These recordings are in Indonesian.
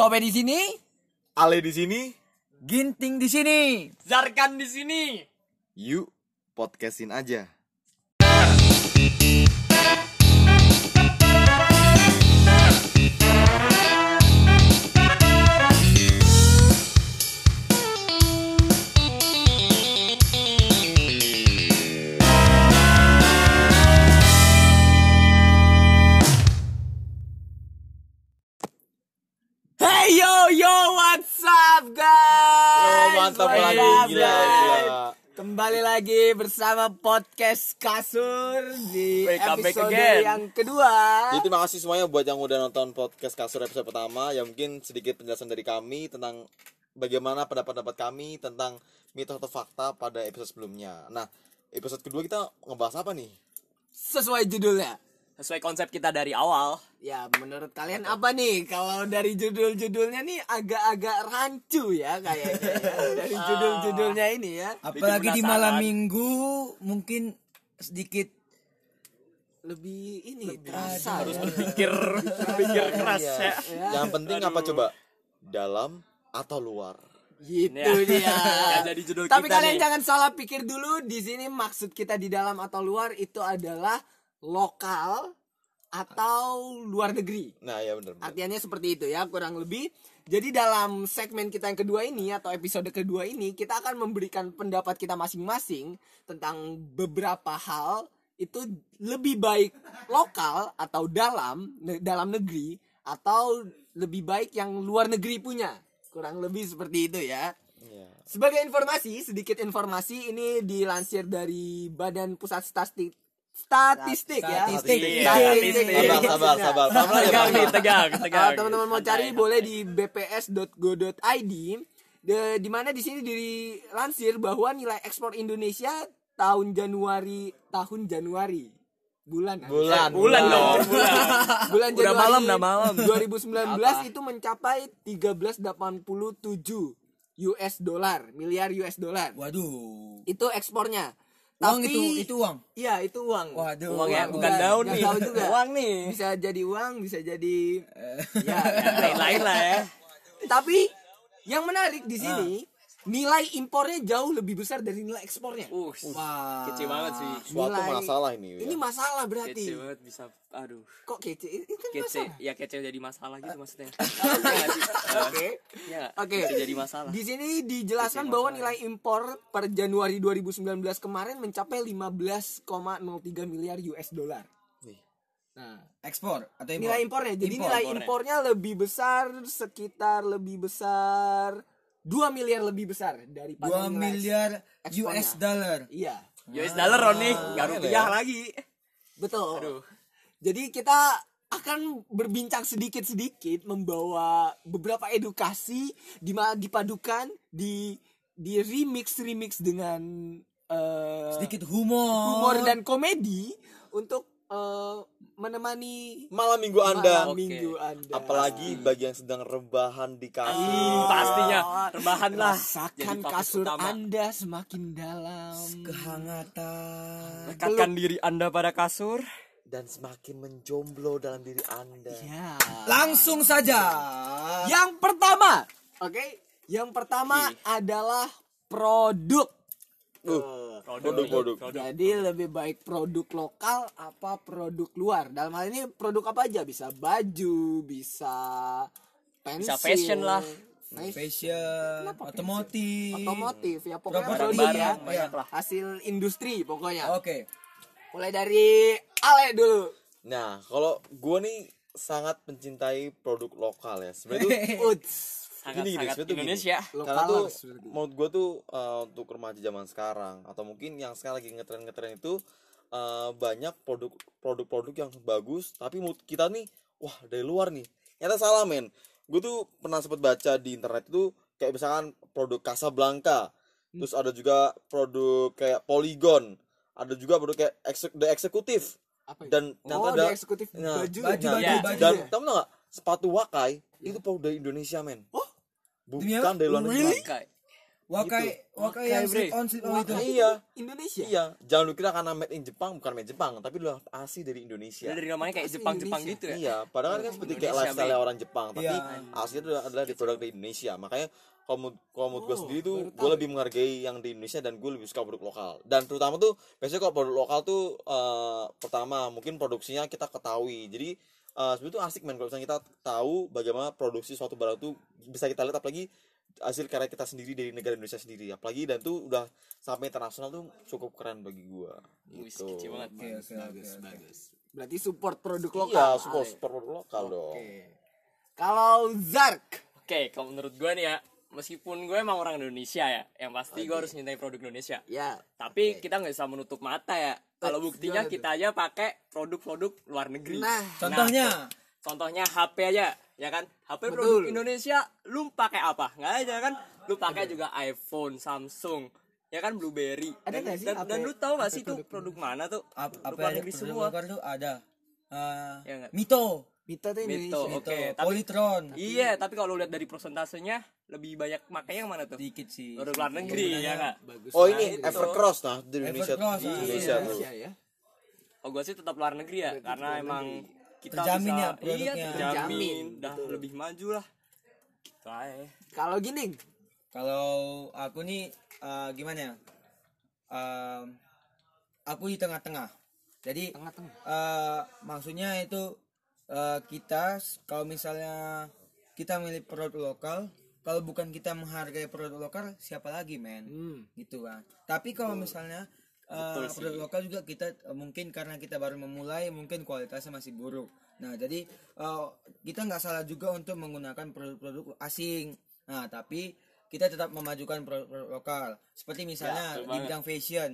Tope di sini, Ale di sini, Ginting di sini. Zarkan di sini. yuk podcastin aja. Mantap lagi, gila, gila. Kembali lagi bersama podcast kasur di back episode again. yang kedua. Jadi terima kasih semuanya buat yang udah nonton podcast kasur episode pertama. Ya mungkin sedikit penjelasan dari kami tentang bagaimana pendapat-pendapat kami tentang mitos atau fakta pada episode sebelumnya. Nah, episode kedua kita ngebahas apa nih? Sesuai judulnya. Sesuai konsep kita dari awal. Ya, menurut kalian apa nih? Kalau dari judul-judulnya nih agak-agak rancu ya kayaknya. ya. Dari judul-judulnya ini ya. Apalagi di malam minggu mungkin sedikit Lebih ini terasa Harus ya. berpikir berpikir keras Iya. ya. Yang penting apa coba? Dalam atau luar? Gitu Ya. dia. Jadi judul Tapi kita kalian nih. jangan salah pikir dulu di sini maksud kita di dalam atau luar itu adalah lokal atau luar negeri. Nah, ya benar. Artinya seperti itu ya kurang lebih. Jadi dalam segmen kita yang kedua ini atau episode kedua ini kita akan memberikan pendapat kita masing-masing tentang beberapa hal itu lebih baik lokal atau dalam ne- dalam negeri atau lebih baik yang luar negeri punya. Kurang lebih seperti itu ya. Iya. Sebagai informasi, sedikit informasi ini dilansir dari Badan Pusat Statistik Statistik ya. Statistik. Statistik. Sabar, sabar, sabar. Tegang nih, tegang, Kalau tegang. teman-teman mau cari boleh di bps.go.id di mana di sini dilansir bahwa nilai ekspor Indonesia tahun Januari tahun Januari bulan Bulan. Bulan dong, bulan. bulan Udah Januari malam, udah malam. 2019 Apa? itu mencapai 1387 US dollar miliar US dollar waduh. itu ekspornya Uang tapi itu itu uang. iya itu uang Waduh. Uang ya, Uang. bukan daun nih. tahu juga. Uang nih. bisa jadi uang bisa jadi ya Lain-lain lah ya. Tapi yang menarik di sini nilai impornya jauh lebih besar dari nilai ekspornya. Uh, Wah. kece banget sih. Suatu Nilai- masalah ini. Ini ya. masalah berarti. Kece banget bisa aduh. Kok kece? Itu kan Kece, masalah. ya kece jadi masalah gitu maksudnya. Oke. Ya, Oke. kece jadi masalah. Di sini dijelaskan Kece bahwa masalah. nilai impor per Januari 2019 kemarin mencapai 15,03 miliar US dollar. Nah, Ekspor atau impor? nilai impornya. Jadi Impor, nilai impornya. impornya lebih besar sekitar lebih besar 2 miliar lebih besar daripada 2 nilai miliar. US dollar. Iya. US dollar Ron nih, Ah, boleh rupiah ya. lagi. Betul. Aduh. Jadi kita akan berbincang sedikit-sedikit membawa beberapa edukasi di dipadukan di di remix remix dengan eh, Sedikit humor. humor dan komedi untuk eh, menemani Malam minggu Anda. malam minggu Anda. Apalagi bagi yang sedang rebahan di kasur. Hmm, pastinya rebahan lah. rasakan kasur utama. Anda semakin dalam. Kehangatan. Rekatkan diri Anda pada kasur. dan semakin menjomblo dalam diri Anda. Ya. Langsung saja. Yang pertama, oke, yang pertama adalah produk. Uh, produk-produk. Jadi lebih baik produk lokal apa produk luar. Dalam hal ini produk apa aja? Bisa baju, bisa pensil, Bisa fashion lah. fashion, Fashion, Kenapa otomotif. otomotif ya pokoknya produk ya. banyak lah. Hasil industri pokoknya. Oke. Mulai dari Ale dulu. Nah, kalau gue nih sangat mencintai produk lokal ya. Sebenarnya. Sangat Gini, gini, sangat gini. Indonesia. karena tuh menurut gue tuh uh, untuk remaja zaman sekarang atau mungkin yang sekarang lagi ngetren-ngetren itu uh, banyak produk produk-produk yang bagus tapi menurut kita nih wah dari luar nih ternyata salah men gue tuh pernah sempat baca di internet itu kayak misalkan produk Casablanca terus ada juga produk kayak Polygon ada juga produk kayak Exe- The Executive Apa itu? dan oh, ternyata ada ada eksekutif Nah, baju. baju, ya? baju, Ya. baju. dan ya? tau gak sepatu Wakai itu produk dari Indonesia men Oh, bukan dari luar negeri Really? Kayak Wakai Wakai Wakai, yang bre. slip on slip on itu. iya Indonesia iya jangan lu kira karena made in Jepang bukan made Jepang tapi lu asli dari Indonesia dari namanya kayak Asli Jepang-Jepang gitu ya. Iya, padahal kan seperti kayak lifestyle orang Jepang, tapi Iya. aslinya itu adalah di produk di Indonesia. Makanya kalau kalau menurut gue Oh, sendiri tuh gue lebih menghargai yang di Indonesia dan gue lebih suka produk lokal. Dan terutama tuh biasanya kalau produk lokal tuh eh, pertama mungkin produksinya kita ketahui. Jadi eh, sebenarnya tuh asik men kalau misalnya kita tahu bagaimana produksi suatu barang tuh bisa kita lihat apalagi hasil karya kita sendiri dari negara Indonesia sendiri apalagi dan tuh udah sampai internasional tuh cukup keren bagi gua Wih, gitu. kece banget. Bagus oke, bagus oke. bagus berarti support produk lokal Iya, support, support produk lokal dong. Oke. kalau Zark Oke, kalau menurut gue nih ya, meskipun gue emang orang Indonesia ya, yang pasti gue harus nyintai produk Indonesia. ya Tapi kita nggak bisa menutup mata ya. Kalau buktinya kita aja pakai produk-produk luar negeri. Nah, Contohnya Nah, contohnya HP aja, ya kan? HP Betul. produk Indonesia, lu pakai apa? Nggak aja kan? Lu pakai juga iPhone, Samsung, ya kan BlueBerry. Ada Dan, nggak sih dan, HP dan lu tahu nggak HP sih tuh produk mana tuh? ap- Produk apa luar yang negeri produk semua. lokal tuh ada Eh, Ya nggak? Mito, Mito tuh Mito. Indonesia Oke, Mito, tapi- Polytron. Iya, tapi kalau lu lihat dari persentasenya lebih banyak makanya yang mana tuh? Sedikit sih. Produk luar negeri ya nggak? bagus Oh Nah, ini itu. Evercross nah di Indonesia Evercross, ah. Indonesia tuh. Indonesia ya Oh gue sih tetap luar negeri ya, karena emang kita Terjamin bisa, ya produknya. Iya, Terjamin, terjamin, udah lebih maju lah. Gitu aja. kalau gini Kalau aku nih eh, gimana ya? Em, aku di tengah-tengah. Jadi tengah-tengah eh, maksudnya itu eh, kita kalau misalnya kita milih produk lokal, kalau bukan kita menghargai produk lokal, siapa lagi, men? hmm. Gitu kan. Tapi kalau misalnya Betul sih. produk lokal juga kita eh, mungkin karena kita baru memulai, mungkin kualitasnya masih buruk. Nah, jadi eh, kita nggak salah juga untuk menggunakan produk-produk asing. Nah, tapi kita tetap memajukan produk-produk lokal. Seperti misalnya betul di bidang fashion.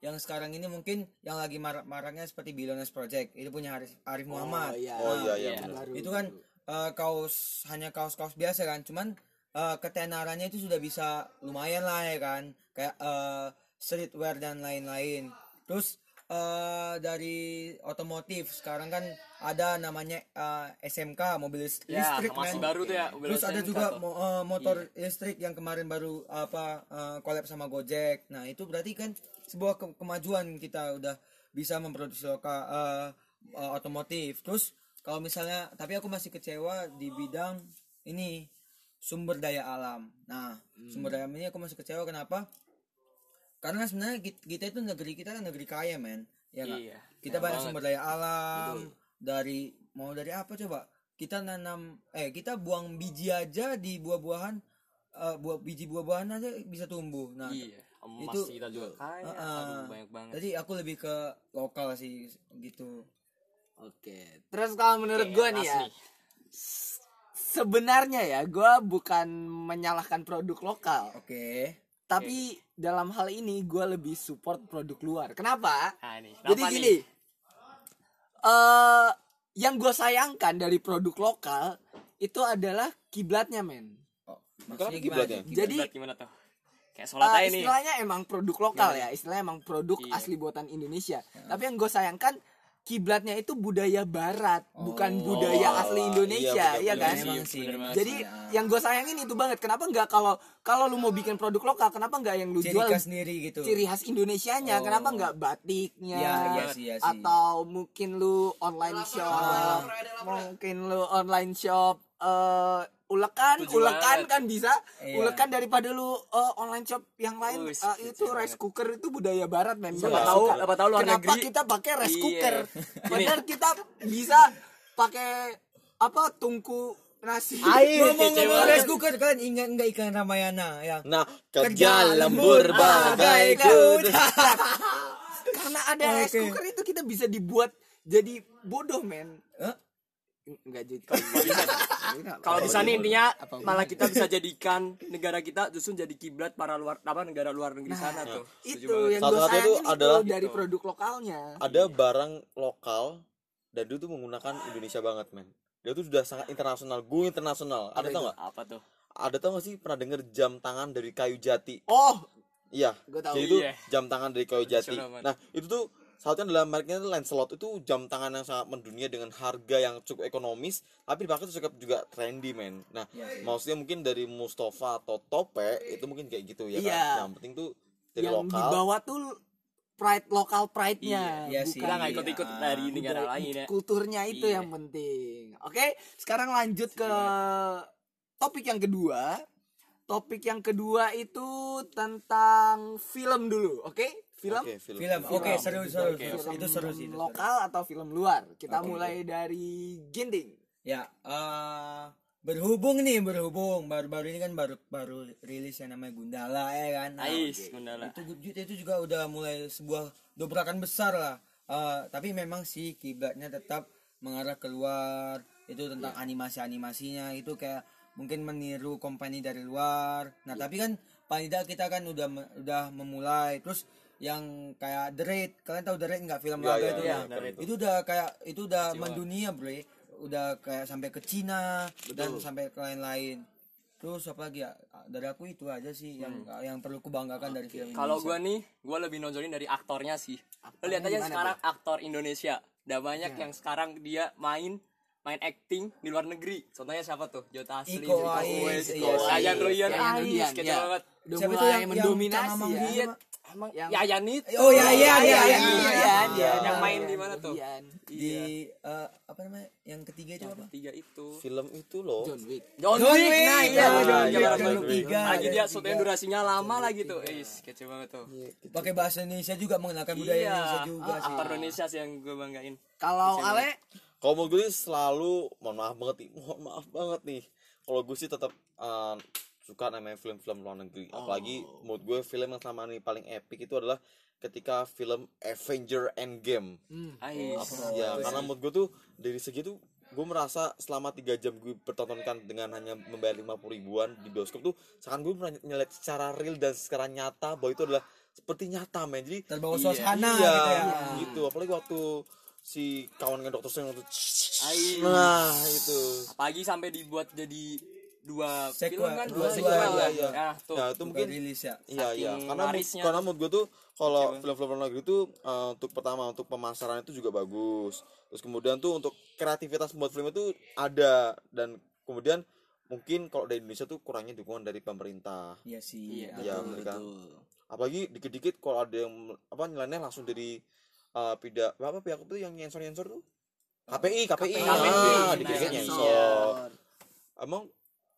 Yang sekarang ini mungkin yang lagi marak-maraknya seperti Billionaires Project. Itu punya Arif, Arif Muhammad. oh iya Oh iya iya Iya. Baru. Itu kan eh, kaos hanya kaos-kaos biasa kan. Cuman eh, ketenarannya itu sudah bisa lumayan lah ya kan. Kayak eh, streetwear dan lain-lain. Terus eh, dari otomotif sekarang kan ada namanya eh, SMK mobil Ya, listrik masih men. baru tuh ya. mobil Terus ada SMK juga tuh. mo- eh, motor listrik yang kemarin baru apa eh, collab sama Gojek. Nah, itu berarti kan sebuah ke- kemajuan kita udah bisa memproduksi lokal eh, eh, otomotif. Terus kalau misalnya tapi aku masih kecewa di bidang ini sumber daya alam. Nah, sumber daya alam ini aku masih kecewa kenapa? Karena sebenarnya kit- kita itu negeri kita kan negeri kaya, men. Ya? Iya. kita banyak banget. sumber daya alam dari mau dari apa coba kita nanam eh kita buang biji aja di buah-buahan eh, buah biji buah-buahan aja bisa tumbuh nah Iya. Emas itu- kita juga kaya. Uh-uh. Aduh, banyak banget. jadi aku lebih ke lokal sih gitu oke terus kalau menurut gue nih ya sebenarnya ya gue bukan menyalahkan produk lokal oke tapi dalam hal ini gue lebih support produk luar kenapa Nah, ini. jadi Kenapa gini nih? eh yang gue sayangkan dari produk lokal itu adalah kiblatnya men oh, Kenapa maksudnya kiblatnya? gimana Jadi, Kiblat gimana tuh? Kayak sholat nih. istilahnya emang produk lokal ya istilahnya emang produk Iya. asli buatan Indonesia tapi yang gue sayangkan kiblatnya itu budaya barat bukan budaya Oh, asli Indonesia iya, ya kan sih, emang banget. jadi ya. yang gue sayangin itu banget. Kenapa nggak kalau kalau lu mau bikin produk lokal kenapa nggak yang lu ciri jual khas sendiri gitu. ciri khas Indonesianya? Oh. kenapa nggak batiknya? Iya, iya sih, iya sih. atau mungkin lu online shop. mungkin lu online shop eh ulekan Setuju ulekan banget. kan bisa Iya. ulekan daripada lu eh, online shop yang lain Wih, eh, setuju itu rice banget. cooker itu budaya barat men Siapa nggak tahu- siapa tahu luar kenapa negeri- kita pakai rice Iya. cooker padahal kita bisa pakai apa tungku nasi Air. ngomong-ngomong rice cooker kalian ingat nggak ikan Ramayana yang Nah, Kerja kerja lembur bagai kuda. karena ada rice Oke. cooker itu kita bisa dibuat jadi bodoh men Hah? Enggak jadi Kalau bisa nih intinya Apa malah kita bisa jadikan negara kita justru jadi kiblat para luar apa negara luar negeri sana tuh. Itu yang Salah gue satunya sayangin itu adalah- dari produk lokalnya Ada barang lokal dan dia tuh menggunakan Indonesia banget, men. Dia tuh sudah sangat internasional, go internasional. Ada tau nggak? Apa tuh? Ada tau gak sih pernah denger jam tangan dari kayu jati? oh Iya. Tahu. Jadi itu Iya. jam tangan dari kayu jati. Nah, itu tuh satunya adalah mereknya Lancelot itu jam tangan yang sangat mendunia dengan harga yang cukup ekonomis tapi dipakai itu cukup juga trendy men nah iya. maksudnya mungkin dari Mustafa atau Tope itu mungkin kayak gitu ya Iya. kan yang penting tuh dari yang lokal dibawa tuh pride lokal pride-nya Iya, iya sih. kita nggak Iya. ikut-ikut dari negara lain ya kulturnya itu Iya. yang penting oke sekarang lanjut ke topik yang kedua topik yang kedua itu tentang film dulu oke film Oke, film. film oke Film. seru seru Oke, seru. film itu seru sih itu seru. lokal atau film luar kita Oke. mulai dari Ginting Ya, eh berhubung nih, berhubung baru-baru ini kan baru baru rilis yang namanya Gundala ya kan. Nah, Ais Gundala itu itu juga udah mulai sebuah dobrakan besar lah. Eh, tapi memang sih kiblatnya tetap mengarah keluar. Itu tentang animasi-animasinya itu kayak mungkin meniru company dari luar. Nah, tapi kan paling tidak kita kan udah udah memulai terus yang kayak The Raid, kalian tahu The Raid nggak? Film Iya, laga iya, itu? iya, Nah, The Raid. itu udah kayak itu udah mendunia bre. Udah kayak sampai ke Cina dan Betul. sampai ke lain-lain. Terus apa lagi ya? Dari aku itu aja sih yang yang perlu kubanggakan dari film kalau gua nih gua lebih nonjolin dari aktornya sih. Lo Aktornya lihat aja sekarang aktor Indonesia. Udah banyak yang sekarang dia main main acting di luar negeri. Contohnya siapa tuh? Jota Asli Iko Uwais, Ruyan Yayan Ais Ruyan, kece banget. Udah mulai mendominasi ya. Emang Yang- Yayan itu. Oh ya ya ya ya, iya, ya. iya, yang iya. main di mana tuh? Di eh, apa namanya? Yang ketiga itu apa? tiga itu. Film itu loh. John Wick. John Wick, nah ya, iya, John Wick, lagi dia syuting durasinya lama lagi tuh. Is, kece banget tuh. Pakai bahasa Indonesia juga mengenalkan budaya Indonesia juga sih. aktor Indonesia sih yang gue banggain? Kalau Ale? Kalau menurut gue selalu mohon maaf banget nih, mohon maaf banget nih. Kalau gue sih tetap uh, suka namanya film-film luar negeri. Apalagi menurut gue film yang sama nih paling epic itu adalah ketika film Avenger Endgame. hmm. Ais ya, karena menurut gue tuh dari segi tuh gue merasa selama tiga jam gue bertontonkan dengan hanya membayar lima ribuan di bioskop tuh seakan gue ngeliat secara real dan secara nyata bahwa itu adalah seperti nyata men jadi terbawa Iya. suasana iya, gitu ya gitu apalagi waktu si kawan dengan dokter Strange waktu Ais. nah itu apalagi sampai dibuat jadi dua Sequel. film kan? dua Dua, sequel dua, iya, iya. ya tuh. Nah itu mungkin rilis ya. iya iya. Karena larisnya karena tuh. menurut gue tuh kalau film-film luar negeri itu eh, untuk pertama untuk pemasaran itu juga bagus. Terus kemudian tuh untuk kreativitas membuat film itu ada. Dan kemudian mungkin kalau dari Indonesia tuh kurangnya dukungan dari pemerintah. Iya sih Iya, ya betul, mereka betul. apalagi dikit-dikit kalau ada yang apa nilainya langsung dari eh pida apa pihak itu yang nyensor nyensor tuh KPI KPI, KPI, ah, KPI, dikit-dikit nyensor. nyensor. Emang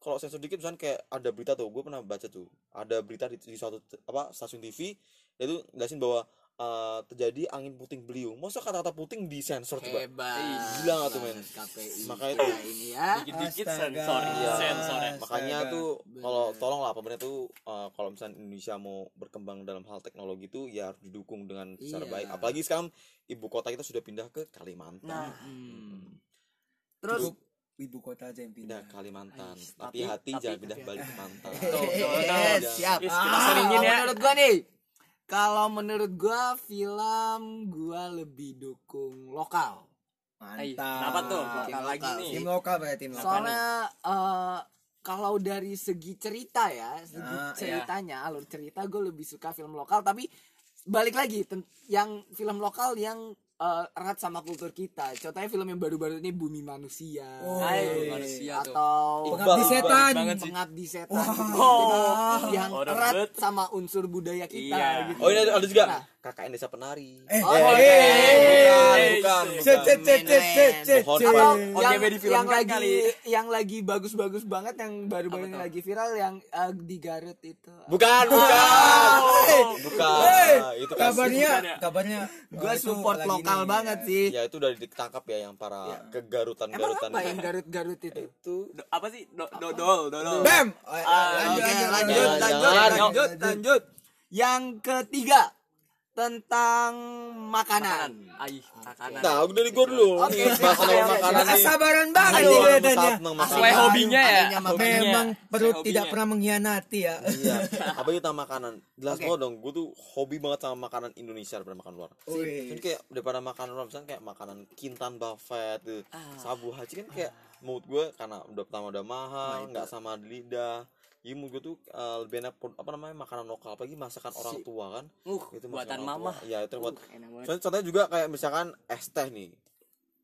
kalau sensor dikit misalnya kayak ada berita tuh gue pernah baca tuh ada berita di, di suatu apa stasiun TV itu jelasin bahwa eh, terjadi angin puting beliung. Masa kata-kata puting di sensor coba? Hebat. Gila nggak tuh, men? Makanya kita tuh. ini ya dikit-dikit sensor Iya. sensor ya makanya tuh kalau tolong lah pemerintah tuh eh, kalau misalnya Indonesia mau berkembang dalam hal teknologi tuh ya harus didukung dengan secara Iya. baik. Apalagi sekarang ibu kota kita sudah pindah ke Kalimantan. Nah, Hmm. terus Cukup ibu kota aja yang pindah. Kalimantan. Ais, tapi, tapi- hati tapi- jangan pindah tapi- balik ke Mantan Tuh. Eh, siap. Ah, kita seringin kalau ya. menurut gua nih kalau menurut gua film gua lebih dukung lokal. Mantap. kenapa tuh? Lokal lagi lokal. nih. Tim lokal berarti tim lokal. Soalnya eh, kalau dari segi cerita ya segi Ah, iya. ceritanya alur cerita gue lebih suka film lokal. Tapi balik lagi yang film lokal yang eh, erat sama kultur kita contohnya film yang baru-baru ini Bumi Manusia Oh, Hai, manusia tuh atau Pengabdi Iqbal, setan Iqbal banget sih. pengabdi setan Oh. yang erat sama unsur budaya kita Iya. gitu. oh ini ada, ada juga Nah. KKN Desa Penari. Eh Oh, eh, eh, bukan Eh, bukan Oh, yang, OGB di film yang kan lagi kali. yang lagi bagus-bagus banget yang baru-baru tuh? lagi viral yang eh, di Garut itu. Bukan bukan. bukan. Eh, itu kabarnya bukan ya? kabarnya gue oh, itu support lokal nih, banget ya. sih. Ya itu udah ditangkap ya yang para kegarutan emang garutan apa yang Garut-Garut itu? Itu. Do- apa sih? Do, dodol dodol. Bam Oh, Ah, lanjut, lanjut, lanjut, lanjut. Yang ketiga tentang makanan. Ai, makanan. nah udah dari gua dulu. Oke, oke. makanan nih. Sabaran banget nih kelihatannya. Sesuai hobinya ya. Hobinya. memang perut tidak pernah mengkhianati ya. Iya. Apa itu tentang makanan? Jelas banget dong gue tuh hobi banget sama makanan Indonesia daripada makan luar. Kan kayak daripada makanan luar misalnya kayak makanan kintan buffet tuh sabu haji kan kayak menurut gue karena udah pertama udah mahal nggak sama di lidah Jadi menurut gue tuh eh, lebih enak apa namanya makanan lokal apalagi masakan orang Si- tua kan. Uh, Itu buatan orang mama. tua. Iya, itu buat Uh. Soalnya contohnya juga kayak misalkan es teh nih.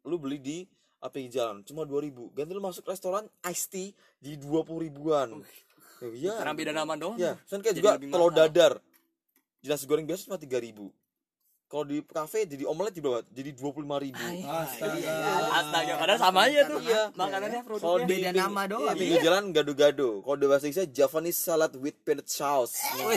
Lu beli di apa jalan cuma 2000 Ganti lu masuk restoran iced tea di 20 ribuan. Ya, Iya. Karena beda nama doang. Iya, soalnya kayak Jadi juga telur dadar. Jelas goreng biasa cuma 3000 Kalau di kafe jadi omelet di berapa? Jadi 25000 Astaga. Astaga, padahal sama aja tuh. Iya. Makanannya Kalau produknya. di Beda nama doang. Iya, pinggir jalan gado-gado. Kalau di bahasa Inggrisnya Japanese salad with peanut sauce. Gila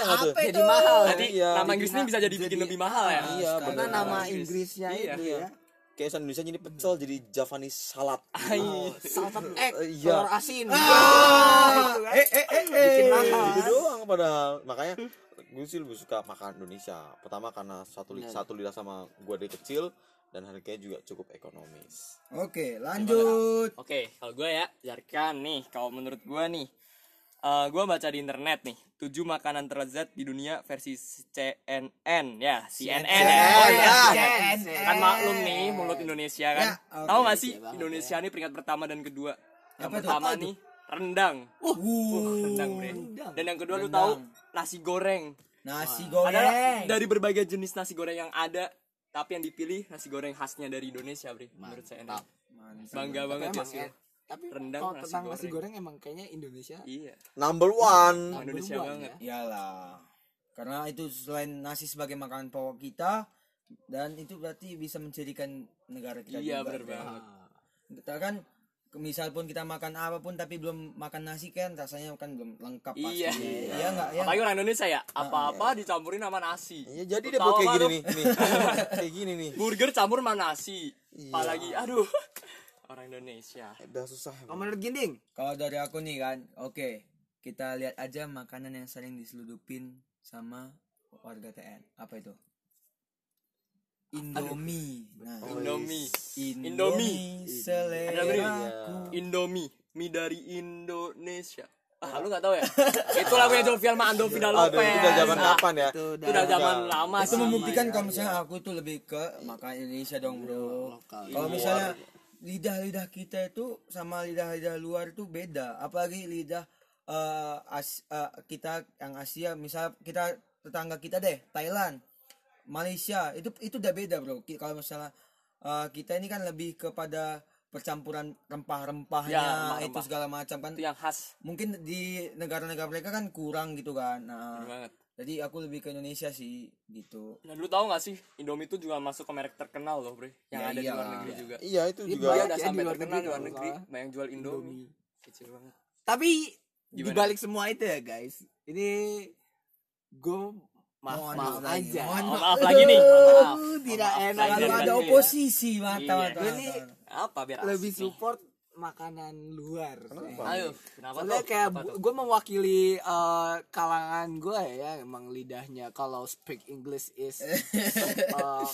nggak tuh? Apa Jadi mahal. Jadi Iya. nama Inggrisnya bisa jadi bikin lebih mahal ya. Iya, Karena bener. nama Inggris. Inggrisnya Iya. itu Iya. ya. Kayak bahasa Indonesia jadi pecel jadi Japanese salad. Hai. Salted egg, Eh, iya. telur asin. Ah, Gitu kan. eh eh eh Bikin eh. mahal. Itu doang padahal. Makanya gue sih lebih suka makan Indonesia. Pertama karena satu li- satu lidah sama gue dari kecil dan harganya juga cukup ekonomis. Oke, lanjut. Oke, kalau gue ya, Jarkan nih, kalau menurut gue nih, eh gue baca di internet nih, tujuh makanan terlezat di dunia versi CNN, ya, CNN, ya. Oh ya. ya, Kan CNN. maklum nih, mulut Indonesia kan. Ya. Tahu gak sih, Iya banget, Indonesia nih peringkat pertama dan kedua. Yang Apa pertama nih, rendang. Uh, rendang, bre. rendang. Dan yang kedua lu Rendang. tahu nasi goreng. Nasi Adalah goreng. dari berbagai jenis nasi goreng yang ada, tapi yang dipilih nasi goreng khasnya dari Indonesia, bre. Menurut CNN. Mantap. Mantap. Bangga Tapi banget ya sih. ya, tapi Rendang, kalau nasi tentang nasi goreng. goreng emang kayaknya Indonesia Iya. Number one. number Indonesia one banget. ya. Iyalah. Karena itu selain nasi sebagai makanan pokok kita dan itu berarti bisa menjadikan negara kita Iya, juga. bener Bro. banget. Kita kan misal pun kita makan apa pun tapi belum makan nasi kan rasanya kan belum lengkap Iya. pastinya. Iya enggak ya? Apalagi orang Indonesia ya, apa-apa dicampurin sama nasi. Iya jadi deh kayak gini nih, nih. kayak gini nih. Burger campur sama nasi. Iya. Apalagi aduh. Orang Indonesia. Udah susah. Kalau menurut Ginding, Kalau dari aku nih kan, oke. Kita lihat aja makanan yang sering diseludupin sama warga TN. Apa itu? Indomie. Nah, Indomie. Indomie, Indomie. selera Ada beri. Iya. Indomie, mie dari Indonesia. Ah, lu gak tahu ya? itu lagunya Jovial sama Ando Vida Aduh, Lopez. itu udah zaman kapan ya? itu Itu udah zaman lama itu membuktikan iya, kalau misalnya aku itu lebih ke makanan Indonesia dong bro lokal. kalau Iya. misalnya lidah-lidah kita itu sama lidah-lidah luar itu beda apalagi lidah eh, As- eh, kita yang Asia misal kita tetangga kita deh Thailand Malaysia itu itu udah beda bro kalau misalnya eh, kita ini kan lebih kepada percampuran rempah-rempahnya Ya, itu segala macam kan Itu yang khas. mungkin di negara-negara mereka kan kurang gitu kan nah banget. jadi aku lebih ke Indonesia sih gitu Dan lu tahu gak sih, Indomie itu juga masuk ke merek terkenal loh, Bre. Yang Ya ada di luar negeri juga. Iya itu Iya, juga. Banyak udah ya sampai di luar terkenal negeri di luar negeri, salah. banyak jual Indomie. Indomie. Kecil banget. Tapi Gimana? dibalik semua itu ya guys, ini gue maaf Mohon maaf maaf lagi. aja. Mohon Oh, maaf lagi nih. Maaf. Uh, tidak maaf enak kalau ada ya. oposisi mantap Iya. nih mantap. Apa biar lebih asik nih? support makanan luar. Kenapa? Ayo, kenapa Soalnya tuh? kayak gue mewakili eh, kalangan gue ya, emang lidahnya kalau speak English is eh,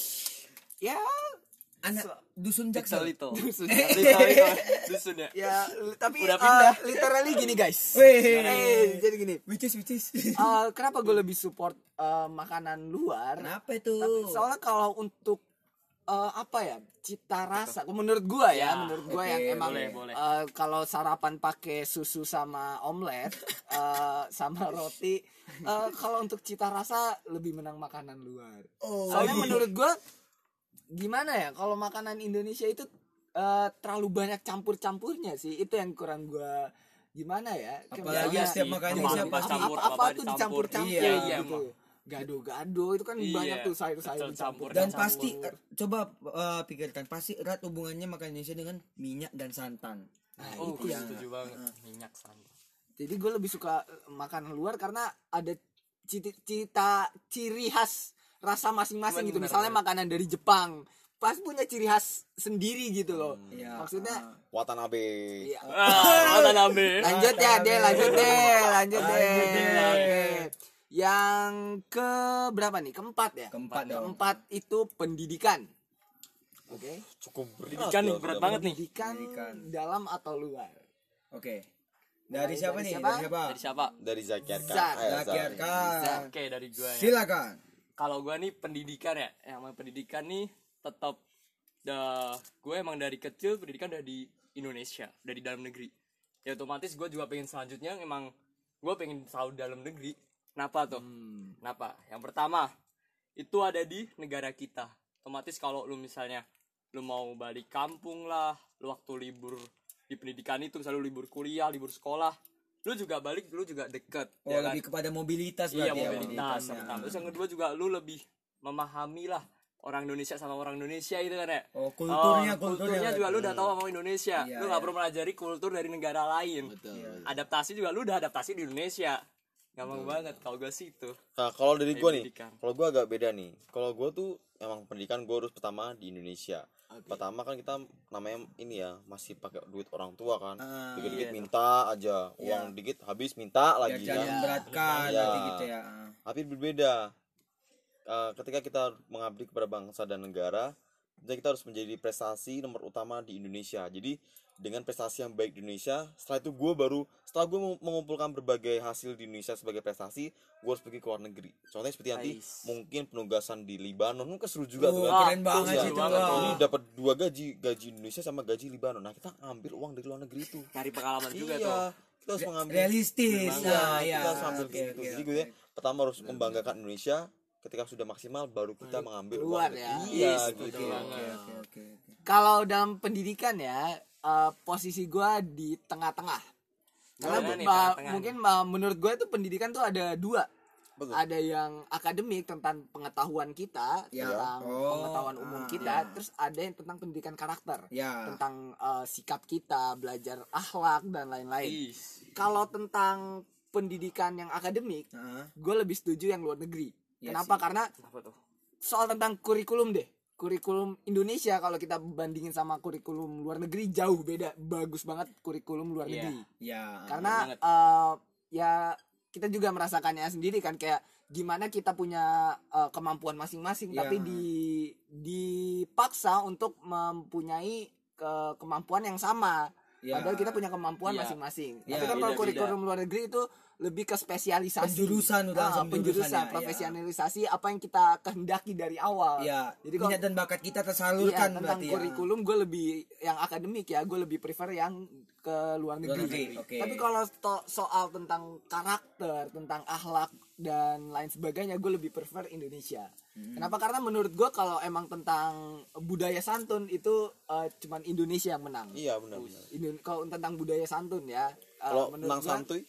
ya anak dusun Little jaksel little. dusun. Dusun ya. ya tapi Udah eh, pindah. literally gini guys. Eh, jadi gini. which is which is eh, kenapa gue lebih support eh, makanan luar? kenapa itu Tapi soalnya kalau untuk eh, apa ya cita rasa, menurut gua ya, Ya, menurut gua oke, yang emang boleh, boleh. eh, kalau sarapan pakai susu sama omelet eh, sama roti, eh, kalau untuk cita rasa lebih menang makanan luar. oh Soalnya iya. menurut gua gimana ya, kalau makanan Indonesia itu eh, terlalu banyak campur-campurnya sih, itu yang kurang gua gimana ya? Apalagi Kayak- setiap makanan Indonesia apa, pasti- apa, apa, tuh dicampur-campur Iya, iya, gitu. Gado-gado itu kan Iya, banyak tuh sayur-sayur campur. dan campur. pasti eh, coba eh, pikirkan pasti erat hubungannya makanan Indonesia dengan minyak dan santan nah Oh, itu gue yang setuju banget. Minyak santan. Jadi gue lebih suka makanan luar karena ada cita, cita ciri khas rasa masing-masing gitu. Bener, Misalnya bener. makanan dari Jepang, pasti punya ciri khas sendiri gitu loh. Iya. Maksudnya Watanabe. iya. Ah, ada nabe. lanjut ya deh, lanjut deh, lanjut deh. Lanjut deh. Oke. Yang ke berapa nih? Keempat ya. keempat dong Keempat itu pendidikan. Oke. Cukup berat. Pendidikan nih, ya, berat banget nih. Pendidikan, Pendidikan. dalam atau luar. oke dari Dari siapa nih siapa? dari siapa Dari siapa? Dari Zakir kan. Zak. Eh, Zakir Zak. kan Oke, dari gua ya. silakan Kalau gua nih pendidikan ya, yang namanya pendidikan nih tetap dah gue emang dari kecil pendidikan udah di Indonesia, dari dalam negeri. ya otomatis gue juga pengen selanjutnya emang gue pengen selalu dalam negeri kenapa tuh Hmm. kenapa yang pertama itu ada di negara kita otomatis kalau lu misalnya lu mau balik kampung lah lu waktu libur di pendidikan itu misalnya lu libur kuliah libur sekolah lu juga balik lu juga deket oh ya kan? lebih kepada mobilitas iya berarti ya, mobilitas yang pertama. terus yang kedua juga lu lebih memahami lah orang Indonesia sama orang Indonesia itu kan ya oh kulturnya Oh, kulturnya juga lu berarti. udah tahu sama Indonesia Iya, lu nggak iya. perlu pelajari kultur dari negara lain betul Iya. adaptasi juga lu udah adaptasi di Indonesia gampang banget kalau gue sih itu Nah, kalau dari gue nih, kalau gue agak beda nih. Kalau gue tuh emang pendidikan gue harus pertama di Indonesia. Pertama kan kita namanya ini ya masih pakai duit orang tua kan. Ah, Dikit-dikit iya. minta aja, Iya. uang dikit habis minta lagi jangan kan. memberatkan Iya. berarti gitu ya Ah. Tapi berbeda. Eh, ketika kita mengabdi kepada bangsa dan negara, jadi kita harus menjadi prestasi nomor utama di Indonesia. Jadi dengan prestasi yang baik di Indonesia, setelah itu gue baru setelah gue mengumpulkan berbagai hasil di Indonesia sebagai prestasi, gue harus pergi ke luar negeri. Contohnya seperti nanti Ais. mungkin penugasan di Libanon, kan seru juga tuh Oh, kan. keren banget Iya, itu tuh. Jadi dapat dua gaji, gaji Indonesia sama gaji Libanon. Nah kita ambil uang dari luar negeri itu. cari pengalaman juga iya, tuh kita harus mengambil realistis nah ya kita harus ambil oke, kayak gitu. oke, Jadi gue pertama harus membanggakan Indonesia. Ketika sudah maksimal, baru kita mengambil uang. ya. Iya, Yes, gitu. betul banget. oke oke oke oke. kalau dalam pendidikan ya eh, posisi gua di tengah-tengah karena Gimana nih uh, tengah-tengah mungkin uh, menurut gue itu pendidikan tuh ada dua Betul. ada yang akademik tentang pengetahuan kita Ya. tentang Oh, pengetahuan umum ah, kita ya. terus ada yang tentang pendidikan karakter ya tentang uh, sikap kita belajar akhlak dan lain-lain kalau tentang pendidikan yang akademik Heeh. gue lebih setuju yang luar negeri Iya kenapa sih. karena Kenapa tuh? soal tentang kurikulum deh kurikulum Indonesia kalau kita bandingin sama kurikulum luar negeri jauh beda bagus banget kurikulum luar Iya. negeri ya karena eh, ya kita juga merasakannya sendiri kan kayak gimana kita punya eh, kemampuan masing-masing Iya. tapi di dipaksa untuk mempunyai ke kemampuan yang sama Ya. padahal kita punya kemampuan Iya. masing-masing Iya, tapi kan kalau kurikulum luar negeri itu lebih ke spesialisasi Penjurusan udah Ah, langsung penjurusan iya. profesionalisasi apa yang kita kehendaki dari awal ya Jadi kalau- minat dan bakat kita Iya, tersalurkan tentang berarti ya kurikulum gue lebih yang akademik ya gue lebih prefer yang ke luar negeri. negeri, oke. Tapi kalau soal tentang karakter, tentang akhlak dan lain sebagainya gue lebih prefer Indonesia. Hmm. Kenapa? Karena menurut gue kalau emang tentang budaya santun itu eh, cuman Indonesia yang menang. Iya benar-benar. Indo- kalau tentang budaya santun ya. eh, Kalau menurut menang gua- santuy,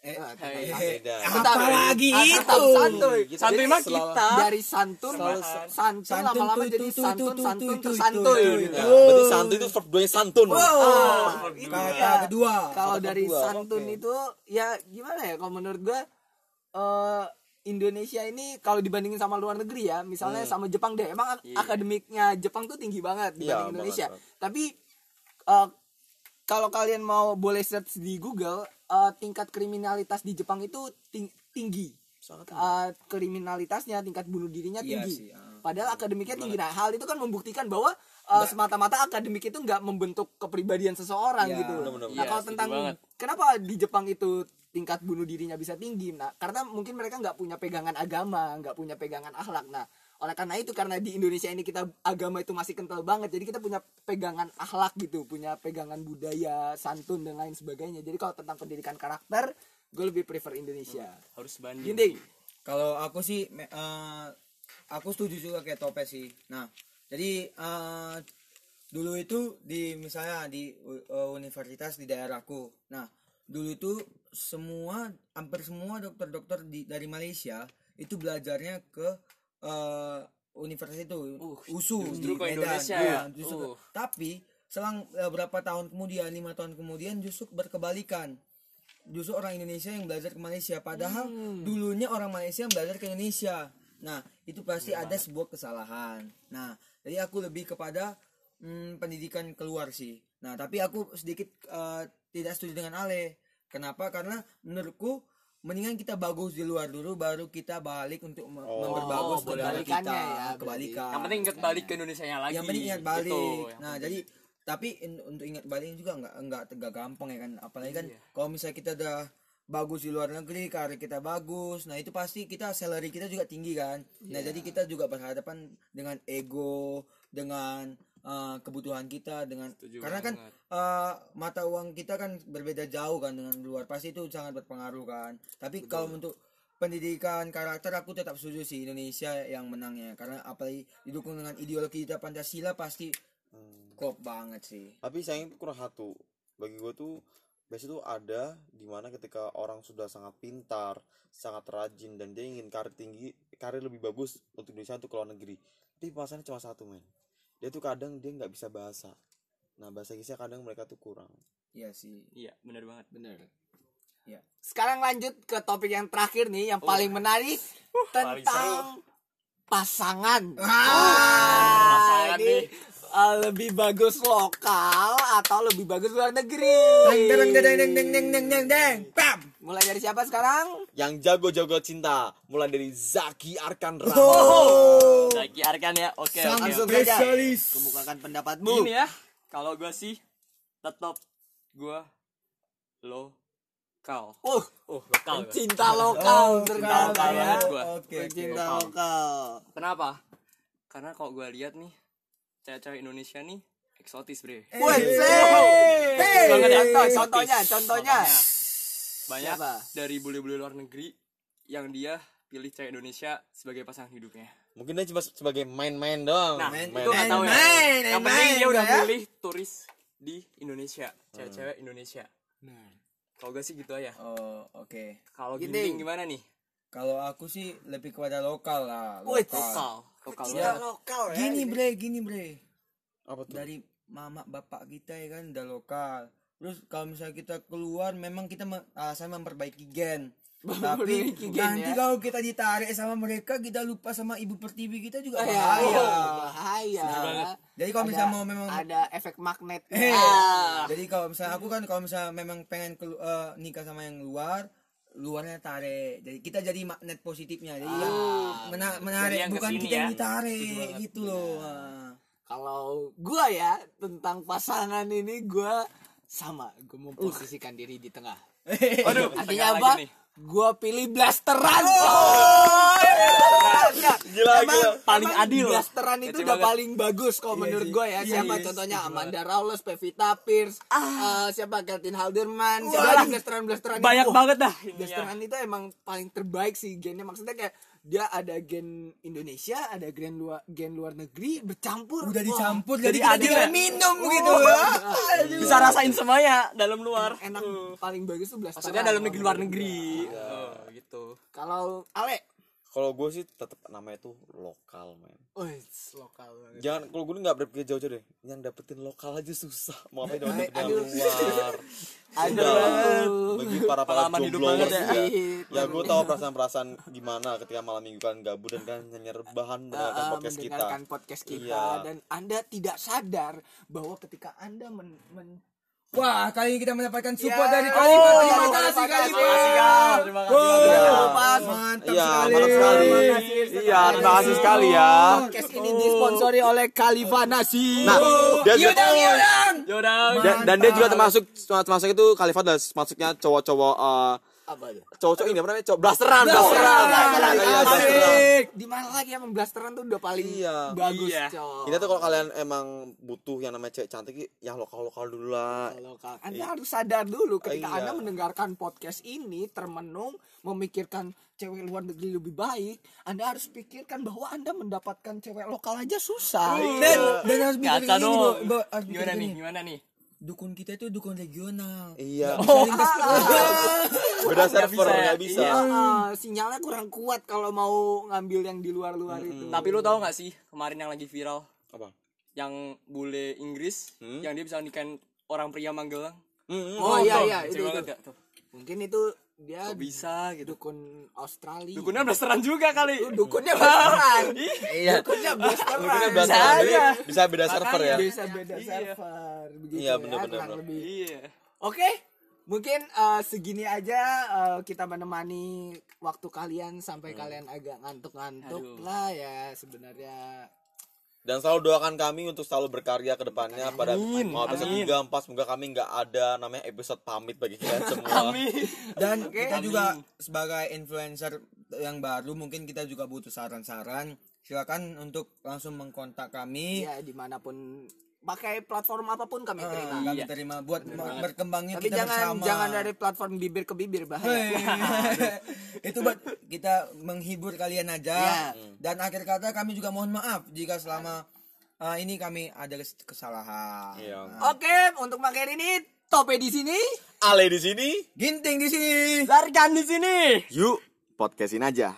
eh, eh, tentang santun. Bentar, apa lagi ah, itu santuy. Santuy mah kita. Dari santun, santun, Santun lama-lama jadi santun, santun, Oh. berarti santuy itu verb nya santun. Oh, Iya. kata kedua kalau Kata dari santun itu ya gimana ya kalau menurut gua eh Indonesia ini kalau dibandingin sama luar negeri ya misalnya sama Jepang deh emang Iya. akademiknya Jepang tuh tinggi banget dibanding Iya, Indonesia. banget, tapi eh, kalau kalian mau boleh search di Google eh, tingkat kriminalitas di Jepang itu ting- tinggi. Sangat Eh, kriminalitasnya tingkat bunuh dirinya Iya tinggi. sih, ah. padahal akademiknya tinggi. Nah hal itu kan membuktikan bahwa eh, semata-mata akademik itu nggak membentuk kepribadian seseorang Iya, gitu benar-benar. nah Iya, kalau tentang kenapa di Jepang itu tingkat bunuh dirinya bisa tinggi. Nah karena mungkin mereka nggak punya pegangan agama nggak punya pegangan akhlak. Nah oleh karena itu karena di Indonesia ini kita agama itu masih kental banget jadi kita punya pegangan akhlak gitu punya pegangan budaya santun dan lain sebagainya. Jadi kalau tentang pendidikan karakter gue lebih prefer Indonesia. Harus banding. Gini, Kalau aku sih me- eh, aku setuju juga kayak Tope sih. Nah, jadi eh, dulu itu di misalnya di eh, universitas di daerahku. Nah, dulu itu semua hampir semua dokter-dokter di dari Malaysia itu belajarnya ke eh, universitas itu Uh, USU justru di ke Medan. Indonesia Iya, ya? justru Uh. Tapi selang eh, berapa tahun kemudian, lima tahun kemudian justru berkebalikan justru orang Indonesia yang belajar ke Malaysia padahal Hmm. dulunya orang Malaysia yang belajar ke Indonesia nah itu pasti ada sebuah kesalahan nah jadi aku lebih kepada hmm, pendidikan keluar sih nah tapi aku sedikit eh, tidak setuju dengan Ale kenapa? Karena menurutku mendingan kita bagus di luar dulu baru kita balik untuk me- Oh, memperbagus Kebalikannya kita ya, kebalikan. Yang penting ingat balik ke Indonesia nya lagi. Yang penting ingat balik. Gitu, nah penting. jadi tapi in- untuk ingat balik juga nggak nggak tegak gampang ya kan? Apalagi kan Iya. kalau misalnya kita udah bagus di luar negeri karir kita bagus nah itu pasti kita salary kita juga tinggi kan? Nah Iya. jadi kita juga berhadapan dengan ego dengan uh, kebutuhan kita dengan Setuju karena kan uh, mata uang kita kan berbeda jauh kan dengan luar. Pasti itu sangat berpengaruh kan. Tapi kalau untuk pendidikan karakter aku tetap setuju sih Indonesia yang menangnya. Karena apalagi didukung dengan ideologi kita Pancasila pasti Hmm. klop banget sih. Tapi itu kurang satu. Bagi gue tuh biasanya tuh ada di mana ketika orang sudah sangat pintar sangat rajin dan dia ingin karir tinggi karir lebih bagus untuk Indonesia untuk ke luar negeri. Tapi masalahnya cuma satu men dia tuh kadang dia nggak bisa bahasa. Nah bahasa Inggrisnya kadang mereka tuh kurang. Iya sih. Iya, benar banget. bener Ya. sekarang lanjut ke topik yang terakhir nih yang paling menarik paling tentang pasangan Pasangan. Ah, ini nih. uh, lebih bagus lokal atau lebih bagus luar negeri? Deng deng deng deng deng deng deng deng deng pam mulai dari siapa sekarang? Yang jago-jago cinta mulai dari Zaki Arkan Rama oh Zaki Arkan ya. Oke, oke. langsung oke. saja spesialis. kemukakan pendapatmu Gini ya, kalau gue sih tetap gue lokal. uh Oh, lokal. gua. cinta lokal Oh, ternyata lokal ya banget gua. oke cinta Lokal. lokal Kenapa? Karena kalau gue lihat nih, cewek-cewek Indonesia nih eksotis, Bre. Hey. banget ya. Contoh, Eksotis. contohnya, contohnya. Banyak Siapa? dari bule-bule luar negeri yang dia pilih cewek Indonesia sebagai pasangan hidupnya. Mungkin dia cuma sebagai main-main doang Nah, main- itu nggak main- tahu ya. main, Yang main, penting dia udah ya. pilih turis di Indonesia, cewek-cewek Indonesia. Kalau gue sih gitu aja. oh oke Kalau Gini. gimana nih? kalau aku sih lebih kepada lokal lah Wih, lokal Lokal. Lokal cinta banget. lokal ya gini bre gini bre apa tuh dari mama bapak kita ya kan udah lokal terus kalau misalnya kita keluar memang kita alasan memperbaiki gen tapi nanti ya. kalau kita ditarik sama mereka kita lupa sama ibu pertiwi kita juga Oh, iya. bahaya. Oh, bahaya. Jadi kalau misalnya mau memang ada efek magnet. Eh, Ah. jadi kalau misalnya aku kan kalau misalnya memang pengen kelu- eh, nikah sama yang luar luarnya tarik. Jadi kita jadi magnet positifnya. Jadi yang mena- menarik Jadi yang bukan kita yang ya. ditarik gitu loh. Ah. kalau gua ya tentang pasangan ini gua sama. Gua memposisikan diri di tengah. Waduh, artinya apa? lagi nih. Gua pilih blasteran. Gila Emang, gila. Paling emang adil. Blasteran itu Kece udah banget. paling bagus kalau Iya menurut gue ya. Iya, siapa iya, contohnya? setuju Amanda Rawless, Pevita Pierce, eh, siapa? Kelvin Halderman, siapa lagi blasteran blasteran Banyak itu. banget dah. Blasteran itu emang paling terbaik sih gennya. Maksudnya kayak dia ada gen Indonesia, ada gen luar gen luar negeri bercampur. udah dicampur Jadi jadi kita adil tinggal ya? minum gitu Bisa rasain semuanya dalam luar. enak Uh. paling bagus tuh blasteran. Maksudnya dalam negeri luar negeri. Oh, gitu. Kalau Ale, kalau gue sih tetap namanya tuh lokal men. Oh lokal banget. jangan kalau gue nggak berpikir jauh-jauh deh. Yang dapetin lokal aja susah. Mau apa dong dapetin yang luar. Udah, bagi para para jomblo ya. ya gue tahu perasaan-perasaan gimana ketika malam minggu kalian gabut dan kalian hanya rebahan mendengarkan uh, podcast kita. mendengarkan podcast kita Iya. dan anda tidak sadar bahwa ketika anda men, men- wah kali ini kita mendapatkan support Ya. dari Oh, Kalifat terima terima kasih kasih, Kalifat Kal. Terima kasih. Wow, Iya. mantap Iya, sekali mantap sekali. Terima kasih sekali. Iya, terima kasih sekali ya. podcast ini disponsori oleh Khalifa Nasi Nah, dia juga, Yudang Yudang Yaudah. dan, dan dia juga termasuk termasuk itu Khalifah adalah masuknya cowok-cowok eh, apa tuh cowok-cowok ini apa namanya cowok blasteran blasteran Blasteran. Iya, blasteran. Asik. di mana lagi emang blasteran tuh udah paling Iya. bagus Iya. cowok Ini tuh kalau kalian emang butuh yang namanya cewek cantik yang lokal-lokal dulu lah. lokal. Anda harus sadar dulu ketika Iya. Anda mendengarkan podcast ini termenung memikirkan cewek luar negeri lebih baik, Anda harus pikirkan bahwa Anda mendapatkan cewek lokal aja susah. dan dan harus mikir ini Gimana nih? Gimana nih? Dukun kita itu dukun regional Iya. Oh, Beda server bisa ya. nggak bisa. Iya, ah, sinyalnya kurang kuat kalau mau ngambil yang di luar-luar itu. Tapi lu tahu gak sih kemarin yang lagi viral Apa? yang bule Inggris Hmm? yang dia bisa nikahin orang pria Magelang? Hmm, Oh, iya tuh, iya kece itu, gak? Mungkin itu dia Kok bisa gitu? dukun Australia. Dukunnya blasteran juga kali. Itu dukunnya blasteran. Iya. Dukunnya blasteran. Bisa blasteran. Aja. bisa beda server ya. Bisa beda Iya. server begitu Iya, ya, bener-bener. kurang lebih. Iya. Oke, mungkin eh, segini aja eh, kita menemani waktu kalian sampai kalian agak ngantuk-ngantuk lah ya sebenarnya. Dan selalu doakan kami untuk selalu berkarya ke depannya pada mau episode. 3 4 semoga kami nggak ada namanya episode pamit bagi kalian semua. Amin. dan kita Amin. juga sebagai influencer yang baru mungkin kita juga butuh saran-saran silakan untuk langsung mengkontak kami ya di mana pun pakai platform apa pun kami Ah, terima. kami Iya. terima. Buat berkembangnya tapi kita jangan bersama. jangan dari platform bibir ke bibir bahaya. Itu buat kita menghibur kalian aja. Iya. dan akhir kata kami juga mohon maaf jika selama uh, ini kami ada kes- kesalahan. Iya. oke untuk materi ini tope di sini. Ale di sini. Ginting di sini. Zarkan di sini. Yuk podcastin aja